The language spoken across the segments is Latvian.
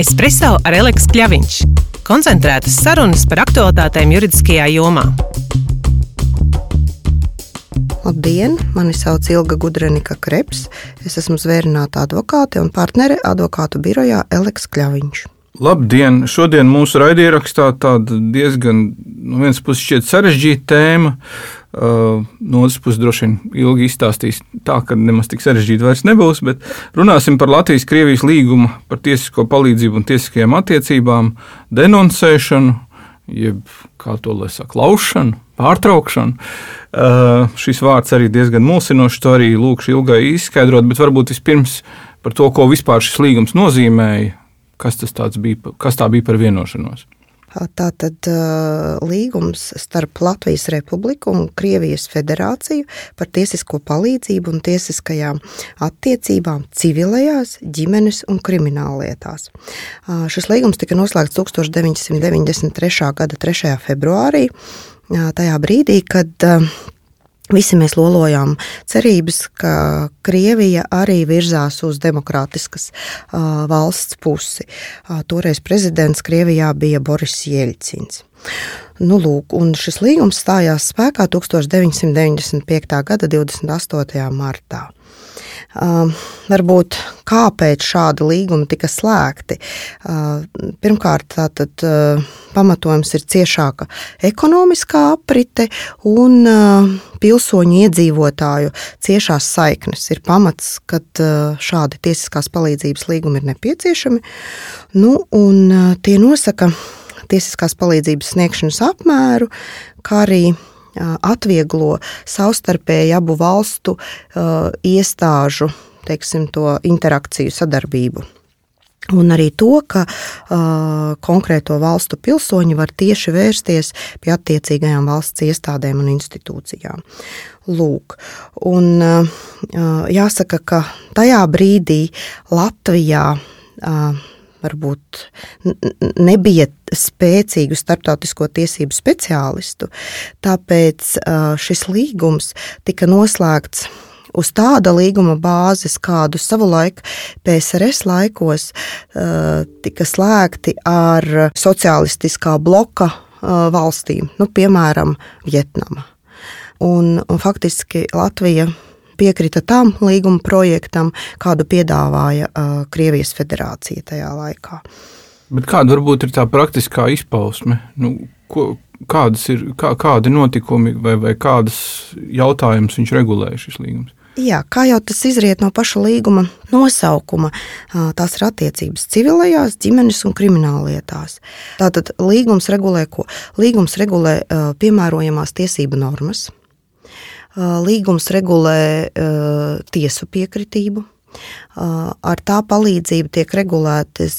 Espreso ar Eleksu Kļaviņš. Koncentrētas sarunas par aktuālitātēm juridiskajā jomā. Labdien! Mani sauc Ilga Gudrenika Kreps. Es esmu zvērināta advokāte un partnere advokātu birojā Eleksa Kļaviņš. Labdien! Šodien mūsu raidierakstā tāda diezgan, no vienas puses, šķiet sarežģīta tēma. Uh, no otras puses, droši vien ilgi izstāstīs tā, ka nemaz tik sarežģīti vairs nebūs, bet runāsim par Latvijas-Krievijas līgumu par tiesisko palīdzību un tiesiskajām attiecībām, denoncēšanu, jeb kā to lai saka, laušanu, pārtraukšanu. Uh, šis vārds arī diezgan mulsinošs, to arī lūkšu ilgai izskaidrot, bet varbūt vispirms par to, ko vispār šis līgums nozīmēja, kas bija, kas tā bija par vienošanos. Tātad līgums starp Latvijas Republiku un Krievijas Federāciju par tiesisko palīdzību un tiesiskajām attiecībām civilajās, ģimenes un krimināllietās. Šis līgums tika noslēgts 1993. gada 3. februārī. Tajā brīdī, kad Visi mēs lolojām cerības, ka Krievija arī virzās uz demokrātiskas uh, valsts pusi. Uh, toreiz prezidents Krievijā bija Boris Jeļcins. Nu, lūk, šis līgums stājās spēkā 1995. gada 28. martā. Uh, varbūt kāpēc šādi līgumi tika slēgti? Uh, pirmkārt, tātad, uh, pamatojums ir ciešāka ekonomiskā aprite un uh, pilsoņu iedzīvotāju ciešās saiknes. Ir pamats, uh, šādi tiesiskās palīdzības līgumi ir nepieciešami. Nu, un, tie nosaka tiesiskās palīdzības sniegšanas apmēru, kā arī atvieglo savstarpēji abu valstu iestāžu teiksim, interakciju, sadarbību. Un arī to, ka uh, konkrēto valstu pilsoņi var tieši vērsties pie attiecīgajām valsts iestādēm un institūcijām. Lūk, un uh, jāsaka, ka tajā brīdī Latvijā uh, varbūt nebija spēcīgu starptautisko tiesību speciālistu, tāpēc šis līgums tika noslēgts uz tāda līguma bāzes, kādu savulaik PSRS laikos tika slēgti ar sociālistiskā bloka valstīm, nu, piemēram, Vietnama. Un, un faktiski Latvija piekrita tam līguma projektam, kādu piedāvāja uh, Krievijas federācija tajā laikā. Bet kāda varbūt ir tā praktiskā izpausme? Nu, ko, kādas ir kā, kādi notikumi vai, vai kādas jautājumus viņš regulēja šis līgums? Jā, kā jau tas izriet no paša līguma nosaukuma, tās ir attiecības civilajās, ģimenes un krimināllietās. Tātad līgums regulē ko? Līgums regulē piemērojamās tiesību normas, Līgums regulē tiesu piekritību. Ar tā palīdzību tiek regulētas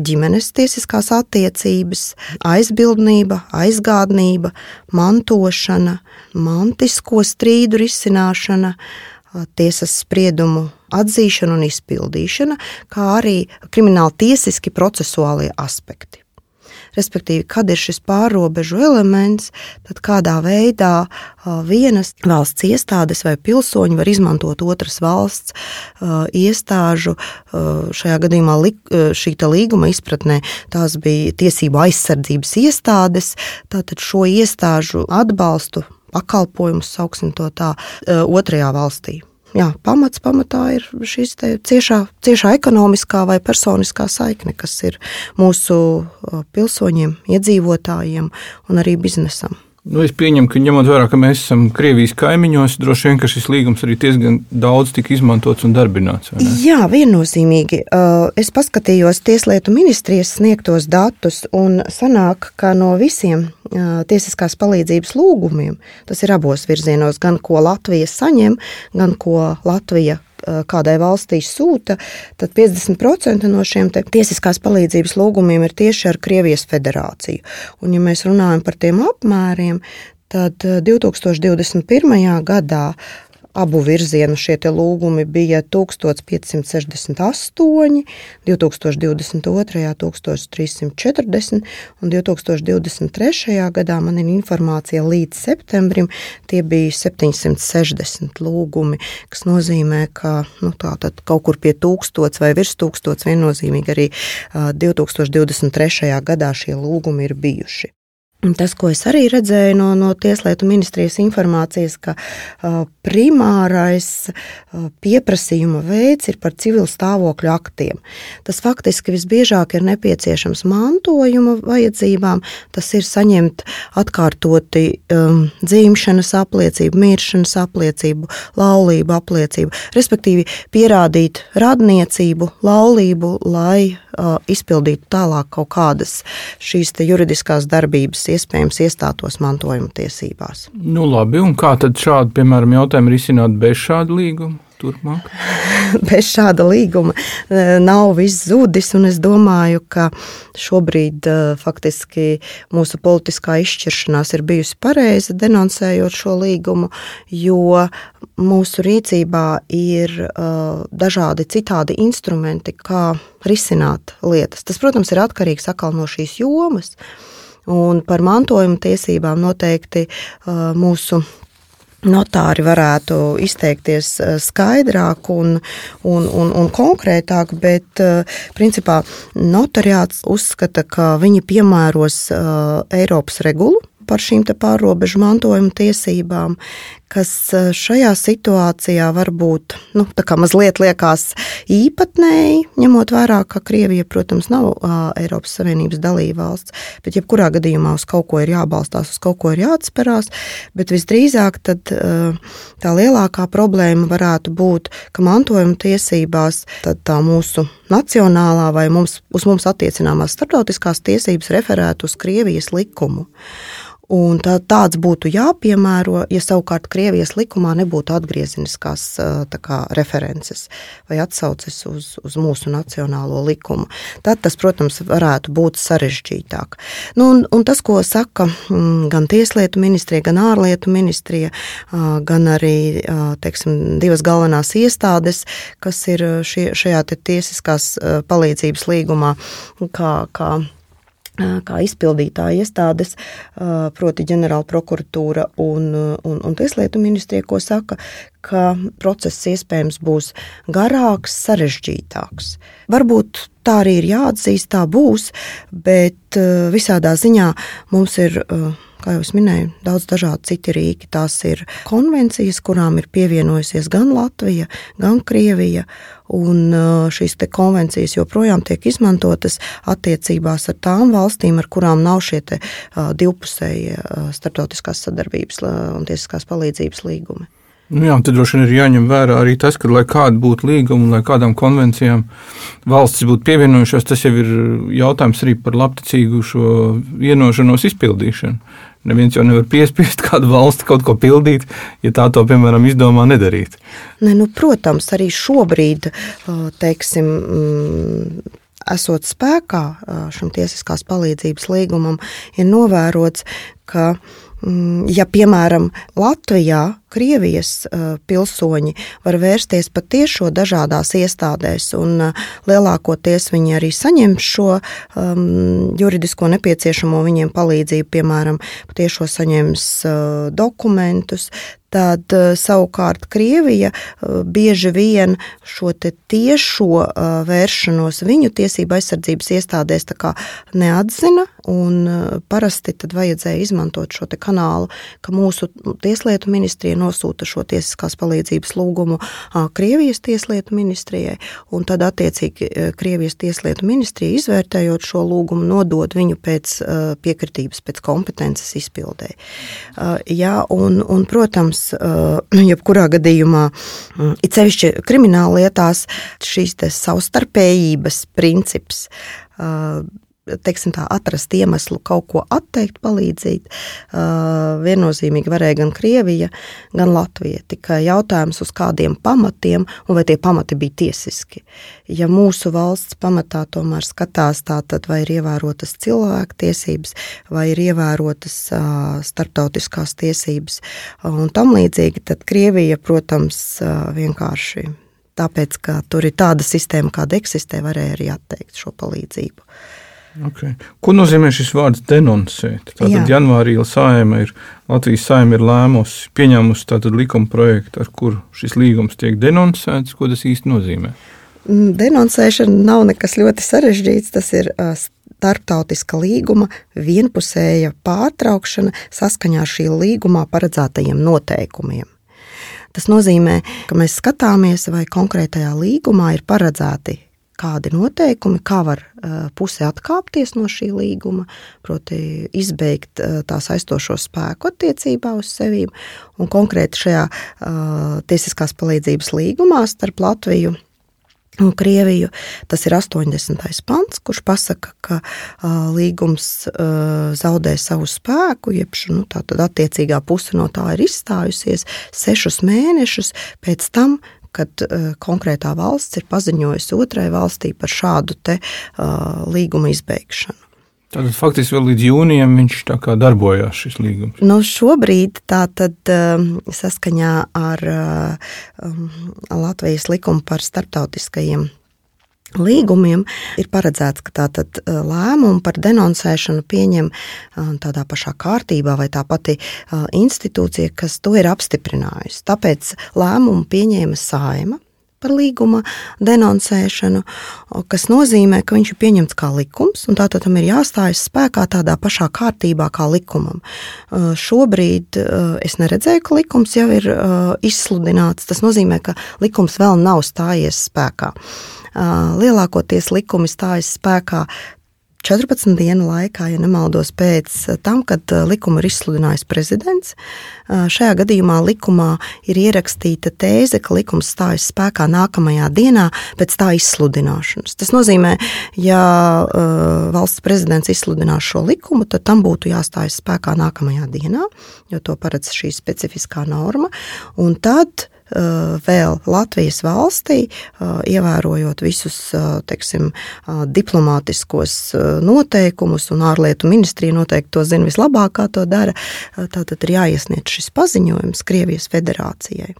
ģimenes tiesiskās attiecības, aizbildnība, aizgādnība, mantošana, mantisko strīdu risināšana, tiesas spriedumu atzīšana un izpildīšana, kā arī krimināla tiesiski procesuālie aspekti respektīvi, kad ir šis pārobežu elements, tad kādā veidā vienas valsts iestādes vai pilsoņi var izmantot otras valsts iestāžu, šajā gadījumā šī līguma izpratnē. Tās bija tiesību aizsardzības iestādes, tātad šo iestāžu atbalstu pakalpojumus, sauksim to tā, otrajā valstī jā, pamats pamatā ir šīs ciešā, ciešā ekonomiskā vai personiskā saikne, kas ir mūsu pilsoņiem, iedzīvotājiem un arī biznesam. Nu, es pieņemu, ka ņemot vērā, ka mēs esam Krievijas kaimiņos, droši vien šis līgums arī diezgan daudz tika izmantots un darbināts. Jā, viennozīmīgi. Es paskatījos Tieslietu ministrijas sniegtos datus, un sanāk, ka no visiem tiesiskās palīdzības lūgumiem, tas ir abos virzienos, gan ko Latvija saņem, gan ko Latvija kādai valstī sūta, tad 50% no šiem tiesiskās palīdzības lūgumiem ir tieši ar Krievijas federāciju. Un, ja mēs runājam par tiem apmēriem, tad 2021. Eh, gadā abu virzienu šie lūgumi bija 1568, 2022. 1340 un 2023. gadā man ir informācija līdz septembrim tie bija 760 lūgumi, kas nozīmē, ka nu, kaut kur pie tūkstots vai virs tūkstots viennozīmīgi arī 2023. gadā šie lūgumi ir bijuši. Tas, ko es arī redzēju no, no Tieslietu ministrijas informācijas, ka uh, primārais uh, pieprasījuma veids ir par civil stāvokļu aktiem. Tas faktiski visbiežāk ir nepieciešams mantojuma vajadzībām. Tas ir saņemt atkārtoti um, dzimšanas apliecību, miršanas apliecību, laulību apliecību, respektīvi pierādīt radniecību, laulību, lai uh, izpildītu tālāk kaut kādas šīs juridiskās darbības iespējams iestātos mantojuma tiesībās. Nu, labi, un kā tad šādi, piemēram, jautājumi risināt bez šāda līguma? turpmāk? Bez šāda līguma e, nav viss zudis, un es domāju, ka šobrīd e, faktiski mūsu politiskā izšķiršanās ir bijusi pareiza, denoncējot šo līgumu, jo mūsu rīcībā ir e, dažādi citādi instrumenti, kā risināt lietas. Tas, protams, ir atkarīgs atkal no šīs jomas. Un par mantojuma tiesībām noteikti uh, mūsu notāri varētu izteikties uh, skaidrāk un, un, un, un konkrētāk, bet uh, principā notariāts uzskata, ka viņi piemēros Eiropas regulu par šīm pārobežu mantojuma tiesībām, kas e, šajā situācijā varbūt nu, mazliet liekas īpatnēji, ņemot vērā, ka Krievija, protams, nav uh, Eiropas Savienības dalība valsts, bet jebkurā gadījumā uz kaut ko ir jābalstās, uz kaut ko ir jāatcerās. Bet visdrīzāk tad, uh, tā lielākā problēma varētu būt, ka mantojuma tiesībās tā mūsu nacionālā vai mums, uz mums attiecināmās starptautiskās tiesības referētu uz Krievijas likumu. Un tā, tāds būtu jāpiemēro, ja savukārt Krievijas likumā nebūtu atgriezeniskās kā, references vai atsauces uz, uz mūsu nacionālo likumu. Tad tas, protams, varētu būt sarežģītāk. Nu, un, un tas, ko saka mm, gan Tieslietu ministrija, gan ārlietu ministrija, gan arī teiksim, divas galvenās iestādes, kas ir šie, šajā tiesiskās palīdzības līgumā, kā, kā kā izpildītāja iestādes, proti ģenerāla prokuratūra un, un, un Tieslietu ministrija, ko saka, ka process iespējams būs garāks, sarežģītāks. Varbūt tā arī ir jāatzīst, tā būs, bet visādā ziņā mums ir kā jau minēju, daudz dažādu citu rīki. Tās ir konvencijas, kurām ir pievienojusies gan Latvija, gan Krievija. Un šīs konvencijas joprojām tiek izmantotas attiecībās ar tām valstīm, ar kurām nav šie te, uh, divpusējie uh, starptautiskās sadarbības un tiesiskās palīdzības līgumi. Nu jā, tad droši vien ir jāņem vērā arī tas, ka, lai kāda būtu līguma, lai kādām konvencijām valstis būtu pievienojušās, tas jau ir jautājums arī par labticīgu šo vienošanos izpildīšanu. Neviens jau nevar piespiest kādu valsti kaut ko pildīt, ja tā to, piemēram, izdomā nedarīt. Ne, nu, protams, arī šobrīd, teiksim, mm, esot spēkā šim tiesiskās palīdzības līgumam, ir novērots, ka Mm, ja, piemēram, Latvijā Krievijas uh, pilsoņi var vērsties pat tiešo dažādās iestādēs, un uh, lielākoties viņi arī saņem šo um, juridisko nepieciešamo viņiem palīdzību, piemēram, tiešo saņems uh, dokumentus, tad savukārt Krievija bieži vien šo tiešo vēršanos viņu tiesību aizsardzības iestādēs neatzina, parasti tad vajadzēja izmantot šo kanālu, ka mūsu tieslietu ministrija nosūta šo tiesiskās palīdzības lūgumu Krievijas tieslietu ministrijai, un tad attiecīgi Krievijas tieslietu ministrija izvērtējot šo lūgumu nodod viņu pēc piekritības, pēc kompetences izpildē. Jā, un, un, protams, jebkurā gadījumā, it sevišķi krimināla lietās, šīs savstarpējības princips teiksim, tā, atrast iemeslu kaut ko atteikt, palīdzēt. Uh, viennozīmīgi varēja gan Krievija, gan Latvija. Tikai jautājums, uz kādiem pamatiem un vai tie pamati bija tiesiski. Ja mūsu valsts pamatā tomēr skatās tā, tad vai ir ievērotas cilvēktiesības, vai ir ievērotas uh, starptautiskās tiesības un tam līdzīgi, tad Krievija, protams, uh, vienkārši tāpēc, ka tur ir tāda sistēma, kāda eksistē, varēja arī atteikt šo palīdzību. Okay. Ko nozīmē šis vārds denoncēt? Tātad Jā. janvārī saima ir, Latvijas saima ir lēmusi, pieņēmusi likuma projektu, ar kuru šis līgums tiek denoncēts. Ko tas īsti nozīmē? Mm, denoncēšana nav nekas ļoti sarežģīts. Tas ir starptautiska līguma vienpusēja pārtraukšana saskaņā ar šī līgumā paredzētajiem noteikumiem. Tas nozīmē, ka mēs skatāmies, vai konkrētajā līgumā ir paredzēti kādi noteikumi, kā var puse atkāpties no šī līguma, proti, izbeigt tā saistošo spēku attiecībā uz sevi. Konkrēti šajā tiesiskās palīdzības līgumā starp Latviju un Krieviju. Tas ir 80. pants, kurš pasaka, ka uh, līgums uh, zaudē savu spēku, jeb nu, tā attiecīgā puse no tā ir izstājusies sešus mēnešus pēc tam, kad uh, konkrētā valsts ir paziņojusi otrai valstī par šādu te, uh, līguma izbeigšanu. Tātad faktiski vēl līdz jūnijam viņš tā kā darbojās šis līgums. Nu, šobrīd tā tad um, saskaņā ar Latvijas likumu par starptautiskajiem līgumiem ir paredzēts, ka tātad lēmumu par denoncēšanu pieņem tādā pašā kārtībā vai tā pati institūcija, kas to ir apstiprinājusi. Tāpēc lēmumu pieņēma saima par līguma denoncēšanu, kas nozīmē, ka viņš ir pieņemts kā likums, un tātad tam ir jāstājas spēkā tādā pašā kārtībā kā likumam. Šobrīd es neredzēju, ka likums jau ir izsludināts. Tas nozīmē, ka likums vēl nav stājies spēkā. Lielākoties likumi stājas spēkā 14 dienu laikā, ja nemaldos, pēc tam, kad likumu ir izsludinājis prezidents. Šajā gadījumā likumā ir ierakstīta tēze, ka likums stājas spēkā nākamajā dienā pēc tā izsludināšanas. Tas nozīmē, ja valsts prezidents izsludinās šo likumu, tad tam būtu jāstājas spēkā nākamajā dienā, jo to paredz šī specifiskā norma. Un tad Eh, vēl Latvijas valstī, eh, ievērojot visus eh, teiksim, diplomātiskos noteikumus, un ārlietu ministrija noteikti to zina vislabāk, kā to dara. Tātad ir jāiesniedz šis paziņojums Krievijas federācijai.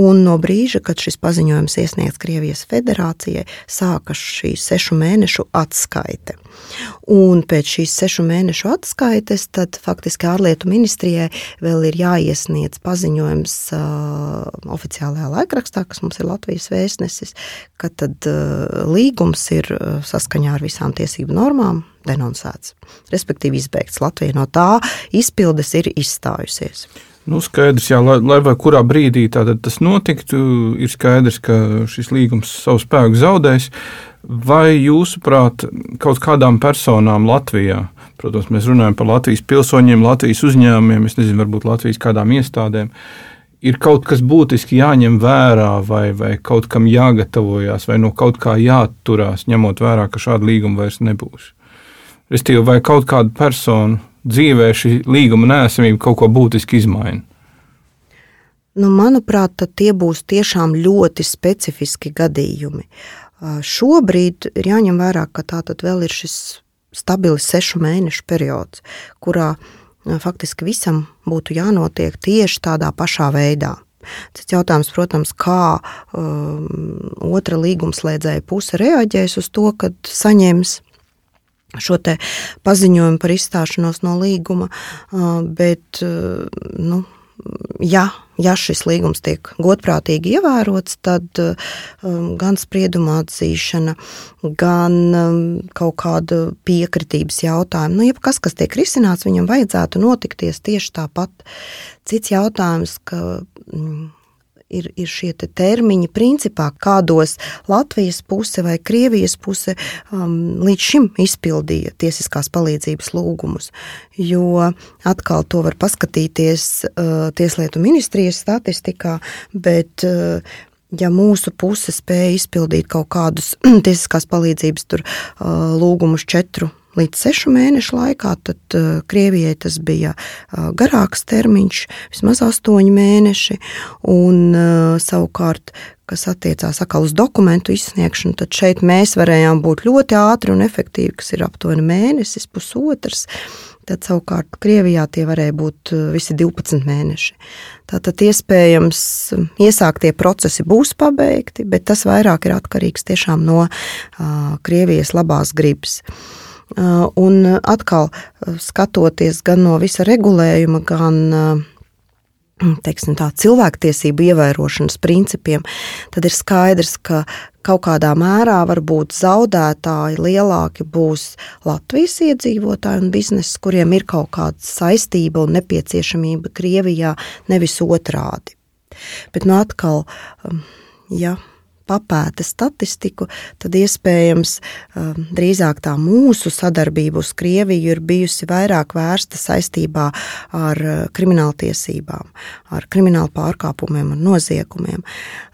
Un no brīža, kad šis paziņojums iesniegts Krievijas federācijai, sākas šī sešu mēnešu atskaite. Un pēc šīs sešu mēnešu atskaites, tad faktiski ārlietu ministrijai vēl ir jāiesniedz paziņojums uh, oficiālajā laikrakstā, kas mums ir Latvijas vēstnesis, ka tad uh, līgums ir saskaņā ar visām tiesību normām denoncēts, respektīvi izbeigts. Latvija no tā izpildes ir izstājusies. Nu, skaidrs, jā, lai, lai kurā brīdī tas notiktu, ir skaidrs, ka šis līgums savu spēku zaudēs. Vai jūsuprāt, kaut kādām personām Latvijā, protams, mēs runājam par Latvijas pilsoņiem, Latvijas uzņēmumiem, es nezinu, varbūt Latvijas kādām iestādēm, ir kaut kas būtiski jāņem vērā, vai, vai kaut kam jāgatavojas, vai no kaut kā jāatturās, ņemot vērā, ka šāda līguma vairs nebūs? Restīvi, vai kaut kāda persona dzīvē šī līguma nēsamība kaut ko būtiski izmaina? Nu, manuprāt, tie būs tiešām ļoti specifiski gadījumi. Šobrīd ir jāņem vērā, ka tā tad vēl ir šis stabils sešu mēnešu periods, kurā faktiski visam būtu jānotiek tieši tādā pašā veidā. Cits jautājums, protams, kā um, otra līgumslēdzēja puse reaģēs uz to, kad saņems šo paziņojumu par izstāšanos no līguma, bet nu, ja, ja šis līgums tiek godprātīgi ievērots, tad gan sprieduma atzīšana, gan kaut kāda piekritības jautājuma, nu, jebkas, kas tiek risināts, viņam vajadzētu notikties tieši tāpat. Cits jautājums, ka. Ir, ir šie te termiņi, principā, kādos Latvijas puse vai Krievijas puse um, līdz šim izpildīja tiesiskās palīdzības lūgumus. Jo atkal to var paskatīties uh, Tieslietu ministrijas statistikā, bet uh, ja mūsu puse spēja izpildīt kaut kādus tiesiskās palīdzības tur, uh, lūgumus četru līdz sešu mēnešu laikā, tad uh, Krievijai tas bija uh, garāks termiņš, vismaz astoņi mēneši. Un, uh, savukārt, kas attiecās uz dokumentu izsniegšanu, tad šeit mēs varējām būt ļoti ātri un efektīvi, kas ir aptuveni mēnesis, pusotrs. Tad savukārt Krievijā tie varēja būt visi 12 mēneši. Tātad iespējams iesāktie procesi būs pabeigti, bet tas vairāk ir atkarīgs tiešām no uh, Krievijas labās gribas. Uh, un atkal skatoties gan no visa regulējuma, gan teiksim, tā, cilvēktiesību ievērošanas principiem, tad ir skaidrs, ka kaut kādā mērā varbūt zaudētāji lielāki būs Latvijas iedzīvotāji un biznesa, kuriem ir kaut kāda saistība un nepieciešamība Krievijā, nevis otrādi. Bet nu atkal, um, ja papēta statistiku, tad iespējams um, drīzāk tā mūsu sadarbība uz Krieviju ir bijusi vairāk vērsta saistībā ar uh, krimināltiesībām, ar kriminālu pārkāpumiem un noziegumiem.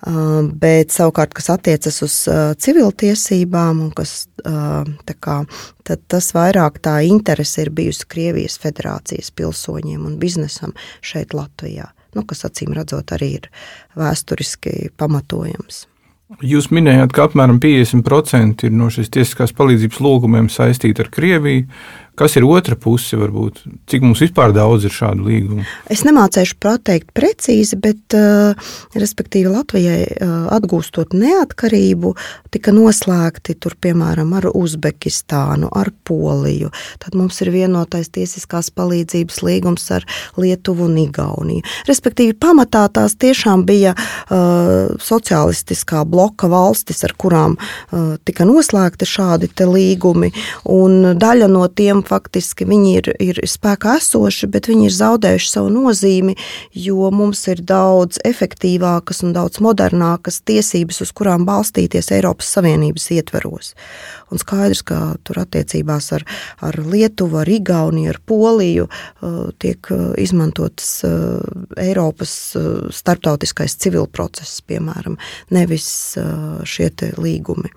Um, bet savukārt, kas attiecas uz uh, civiltiesībām un kas uh, kā, tad tas vairāk tā interese ir bijusi Krievijas federācijas pilsoņiem un biznesam šeit Latvijā. Nu, kas acīm redzot, arī ir vēsturiski pamatojams. Jūs minējāt, ka apmēram 50% no šīs tiesiskās palīdzības lūgumiem saistīti ar Krieviju. Kas ir otra puse, varbūt? Cik mums vispār daudz ir šādu līgumu? Es nemācīšu pateikt precīzi, bet, uh, respektīvi, Latvijai uh, atgūstot neatkarību, tika noslēgti tur, piemēram, ar Uzbekistānu, ar Poliju. Tad mums ir vienotais tiesiskās palīdzības līgums ar Lietuvu un Igauniju. Respektīvi, pamatā tās tiešām bija uh, sociālistiskā bloka valstis, ar kurām tika noslēgti šādi līgumi, un daļa no tiem faktiski viņi ir, ir spēkā esoši, bet viņi ir zaudējuši savu nozīmi, jo mums ir daudz efektīvākas un daudz modernākas tiesības, uz kurām balstīties Eiropas Savienības ietveros. Un skaidrs, ka tur attiecībās ar, ar Lietuvu, ar Igauniju, ar Poliju uh, tiek uh, izmantotas uh, Eiropas starptautiskais civil process, piemēram, nevis šie līgumi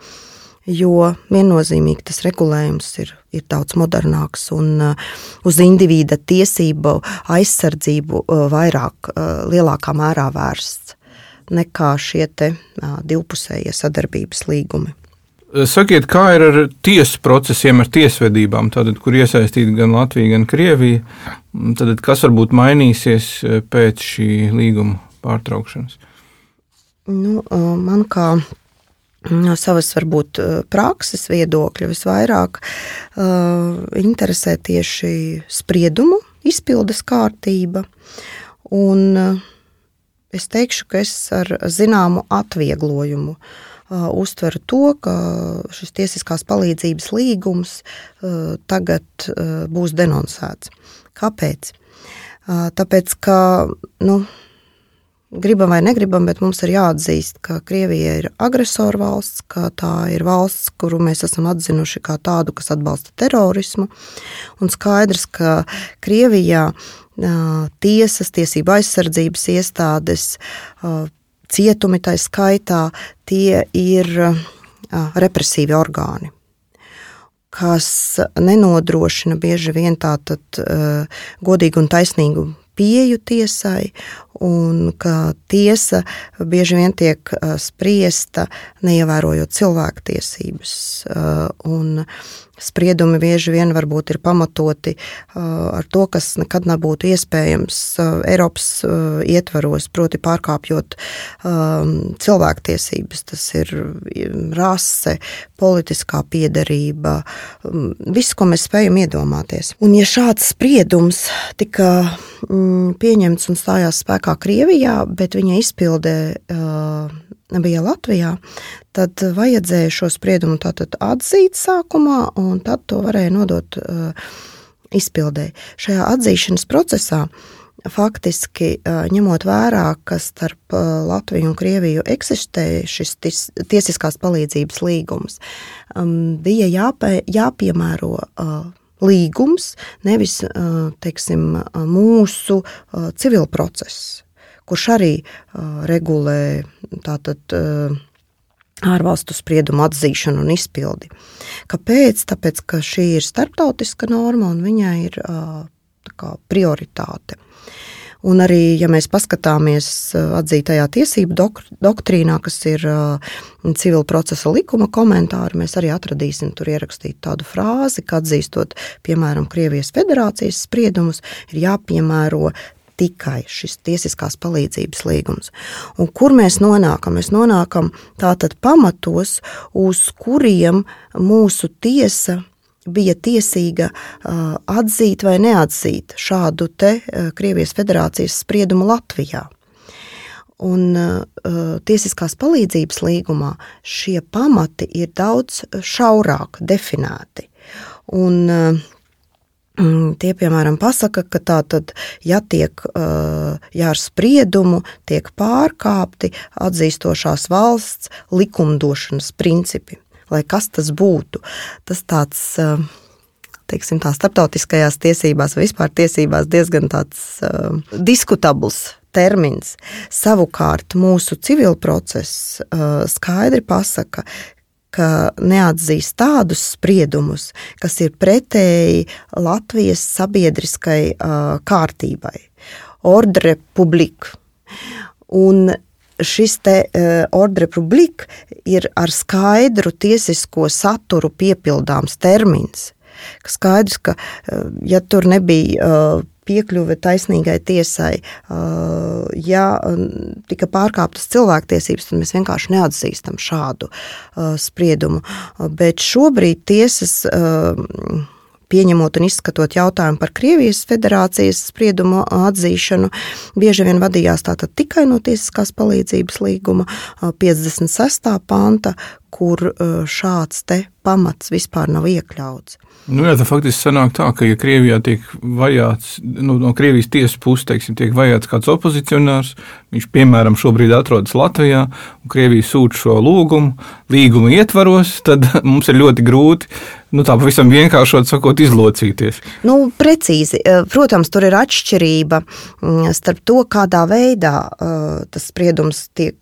jo viennozīmīgi tas regulējums ir, ir daudz modernāks un uh, uz individa tiesību aizsardzību uh, vairāk, uh, lielākā mērā vērsts nekā šie te divpusējie sadarbības līgumi. Sakiet, kā ir ar tiesu procesiem, ar tiesvedībām, tātad, kur iesaistīta gan Latvija, gan Krievija? Tad, kas varbūt mainīsies pēc šī līguma pārtraukšanas? Nu, man kā no savas varbūt eh, prakses viedokļa visvairāk uh, interesē tieši spriedumu izpildes kārtība. Un uh, es teikšu, ka es ar zināmu atvieglojumu uh, uztveru to, ka šis tiesiskās palīdzības līgums tagad būs denonsēts. Kāpēc? Tāpēc, ka nu, gribam vai negribam, bet mums ir jāatzīst, ka Krievija ir agresora valsts, ka tā ir valsts, kuru mēs esam atzinuši kā tādu, kas atbalsta terorismu. Un skaidrs, ka Krievijā tiesas, tiesība aizsardzības iestādes, cietumi tā skaitā, tie ir represīvi orgāni kas nenodrošina bieži vien uh, godīgu un taisnīgu pieju tiesai, un ka tiesa bieži vien tiek spriesta neievērojot cilvēktiesības. Un spriedumi bieži vien varbūt ir pamatoti ar to, kas nekad nebūtu iespējams Eiropas ietvaros, proti pārkāpjot cilvēktiesības. Tas ir rase, politiskā piedarība, viss, ko mēs spējam iedomāties. Un ja šāds spriedums tika pieņemts un stājās spēkā Krievijā, bet viņa izpildē bija Latvijā, tad vajadzēja šo spriedumu atzīt sākumā, un tad to varēja nodot uh, izpildē. Šajā atzīšanas procesā faktiski uh, ņemot vērā, ka starp uh, Latviju un Krieviju eksistē šis tis, tiesiskās palīdzības līgums, um, bija jāpie, jāpiemēro līgums, nevis teiksim, mūsu civil process kurš arī uh, regulē tātad. Uh, ārvalstu spriedumu atzīšanu un izpildi. Kāpēc? Tāpēc, ka šī ir starptautiska norma un viņai ir kā, prioritāte. Un arī, ja mēs paskatāmies atzītajā tiesību dok doktrīnā, kas ir civila procesa likuma komentāri, mēs arī atradīsim tur ierakstītu tādu frāzi, ka atzīstot, piemēram, Krievijas federācijas spriedumus, ir jāpiemēro tikai šis tiesiskās palīdzības līgums. Un kur mēs nonākam? Mēs nonākam tātad pamatos, uz kuriem mūsu tiesa bija tiesīga atzīt vai neatzīt šādu te Krievijas federācijas spriedumu Latvijā. Un uh, tiesiskās palīdzības līgumā šie pamati ir daudz šaurāk definēti. Un, uh, Tie, piemēram, pasaka, ka tā tad, ja tiek, ja ar spriedumu tiek pārkāpti atzīstošās valsts likumdošanas principi lai kas tas būtu. Tas tāds, eh, teiksim, tā starptautiskajās tiesībās vai vispār tiesībās diezgan tāds uh, diskutabls termins. Savukārt mūsu civil process uh, skaidri pasaka, ka neatzīst tādus spriedumus, kas ir pretēji Latvijas sabiedriskai uh, kārtībai. Ordre publika. Un šis te uh, ordre publika ir ar skaidru tiesisko saturu piepildāms termins. Ka skaidrs, ka uh, ja tur nebija uh, piekļuve taisnīgai tiesai, ja tika pārkāptas cilvēktiesības, tad mēs vienkārši neatzīstam šādu spriedumu. Bet šobrīd tiesas pieņemot un izskatot jautājumu par Krievijas federācijas spriedumu atzīšanu, bieži vien vadījās tikai no tiesiskās palīdzības līguma 56. panta, kur šāds pamats vispār nav iekļauts. Nu, jā, tā faktiski sanāk tā, ka, ja Krievijā tiek vajāts, nu, no Krievijas tiesas puses, teiksim, tiek vajāts kāds opozicionārs, viņš, piemēram, šobrīd atrodas Latvijā, un Krievija sūta šo lūgumu, līguma ietvaros, tad mums ir ļoti grūti, nu, tā pavisam vienkāršot sakot, izlocīties. Nu, precīzi. Protams, tur ir atšķirība mm, starp to, kādā veidā uh, tas spriedums tiek.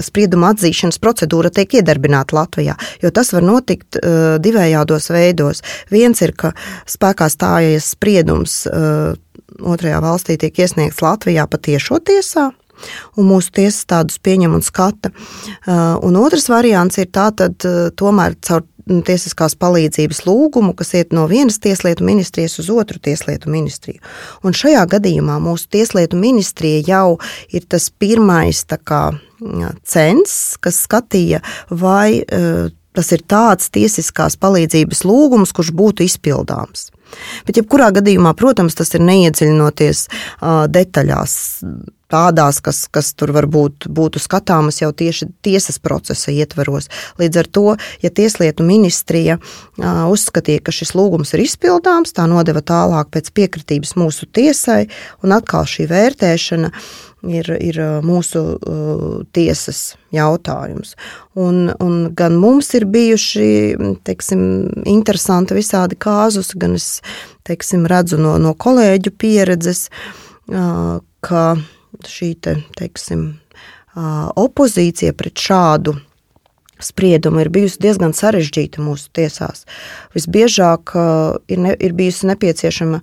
Sprieduma atzīšanas procedūra tiek iedarbināta Latvijā, jo tas var notikt uh, divējādos veidos. Viens ir, ka spēkā stājies spriedums uh, otrajā valstī tiek iesniegts Latvijā patiešo tiesā, un mūsu tiesas tādus pieņem un skata. Uh, un otrs variants ir tātad uh, tomēr caur tiesiskās palīdzības lūgumu, kas iet no vienas tieslietu ministrijas uz otru tieslietu ministriju. Un šajā gadījumā mūsu tieslietu ministrija jau ir tas pirmais kā, cens, kas skatīja, vai tas ir tāds tiesiskās palīdzības lūgums, kurš būtu izpildāms. Bet, jebkurā gadījumā, protams, tas ir neiedziļinoties uh, detaļās tādās, kas, kas tur varbūt būtu skatāmas jau tieši tiesas procesa ietveros. Līdz ar to, ja Tieslietu ministrija uzskatīja, ka šis lūgums ir izpildāms, tā nodeva tālāk pēc piekritības mūsu tiesai, un atkal šī vērtēšana ir, ir mūsu tiesas jautājums. Un, un gan mums ir bijuši teiksim, interesanti visādi kāzus, gan es teiksim, redzu no, no kolēģu pieredzes, ka šī te, teiksim, opozīcija pret šādu spriedumu ir bijusi diezgan sarežģīta mūsu tiesās. Visbiežāk ir, ne, ir bijusi nepieciešama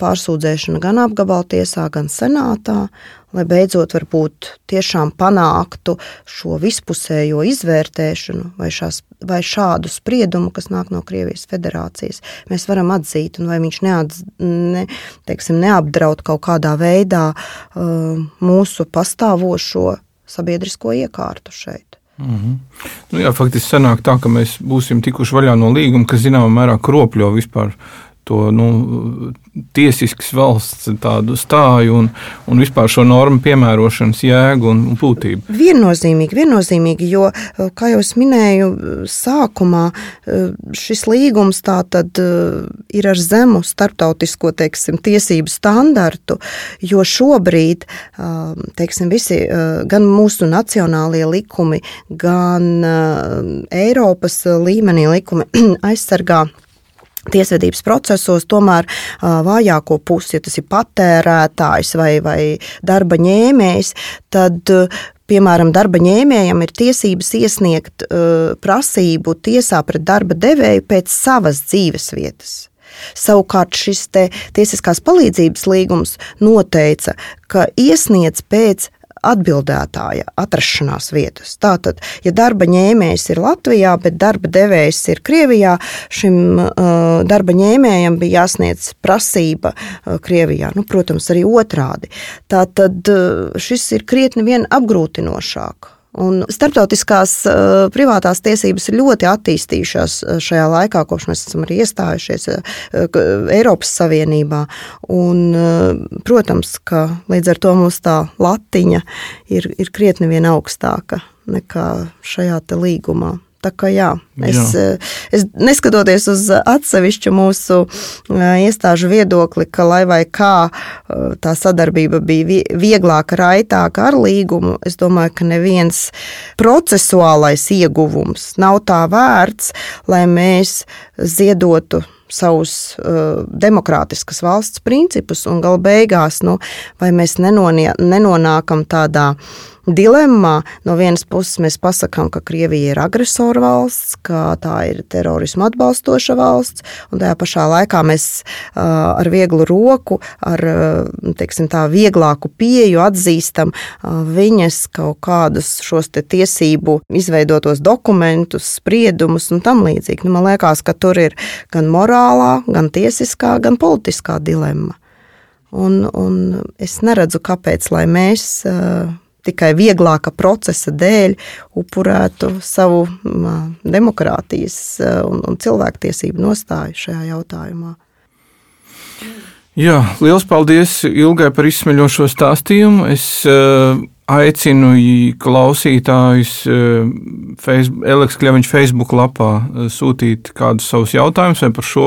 pārsūdzēšana gan apgabala tiesā, gan senātā, lai beidzot varbūt tiešām panāktu šo vispusējo izvērtēšanu vai, šās, vai šādu spriedumu, kas nāk no Krievijas federācijas, mēs varam atzīt, un vai viņš neatz, ne, teiksim, neapdraud kaut kādā veidā uh, mūsu pastāvošo sabiedrisko iekārtu šeit. Mm -hmm. nu, jā, faktiski sanāk tā, ka mēs būsim tikuši vaļā no līguma, kas zināmā mērā kropļo vispār to nu, tiesiskas valsts tādu stāju un, un vispār šo normu piemērošanas jēgu un, un būtību. Viennozīmīgi, viennozīmīgi, jo, kā jau minēju, sākumā šis līgums tātad ir ar zemu starptautisko teiksim, tiesību standartu, jo šobrīd teiksim, visi, gan mūsu nacionālie likumi, gan Eiropas līmenī likumi aizsargā tiesvedības procesos tomēr vājāko pusi, ja tas ir patērētājs vai, vai darba ņēmējs, tad piemēram, darba ņēmējam ir tiesības iesniegt uh, prasību tiesā pret darba devēju pēc savas dzīves vietas. Savukārt šis tiesiskās palīdzības līgums noteica, ka iesniedz pēc atbildētāja atrašanās vietas. Tātad, ja darba ņēmējs ir Latvijā, bet darba devējs ir Krievijā, šim uh, darba ņēmējam bija jāsniedz prasība uh, Krievijā. Nu, protams, arī otrādi. Tātad uh, šis ir krietni vien apgrūtinošāk. Un starptautiskās uh, privātās tiesības ir ļoti attīstījušās uh, šajā laikā, kopš mēs esam arī iestājušies uh, Eiropas Savienībā. Un, uh, protams, ka līdz ar to mums tā latiņa ir, ir krietni vien augstāka nekā šajā līgumā. Tā kā jā, es, jā. Es neskatoties uz atsevišķu mūsu iestāžu viedokli, ka lai vai kā tā sadarbība bija vieglāka, raitāka ar līgumu, es domāju, ka neviens procesuālais ieguvums nav tā vērts, lai mēs ziedotu savus uh, demokrātiskas valsts principus, un gala beigās, nu, vai mēs nenonākam tādā uh, dilemmā. No vienas puses mēs pasakām, ka Krievija ir agresora valsts, ka tā ir terorismu atbalstoša valsts, un tajā pašā laikā mēs ar vieglu roku, ar teiksim, tā vieglāku pieju atzīstam viņas kaut kādus šos tiesību izveidotos dokumentus, spriedumus un tam līdzīgi. Nu, man liekas, ka tur ir gan morālā, gan tiesiskā, gan politiskā dilemma. Un, un es neredzu, kāpēc mēs tikai vieglāka procesa dēļ upurētu savu demokrātijas un, un cilvēktiesību nostāju šajā jautājumā. Jā, liels paldies Ilgai par izsmeļošo stāstījumu. Es uh, aicinu klausītājus uh, Facebook, Eleks Kļaviņš Facebook lapā uh, sūtīt kādus savus jautājumus vai par šo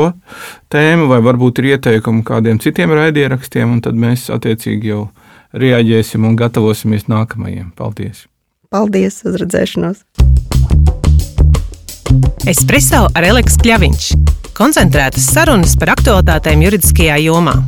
tēmu, vai varbūt ir ieteikumi kādiem citiem raidierakstiem, un tad mēs attiecīgi jau reaģēsim un gatavosimies nākamajiem. Paldies! Paldies! Uz redzēšanos! Espreso ar Eleksu Kļaviņš. Koncentrētas sarunas par aktuālitātēm juridiskajā jomā.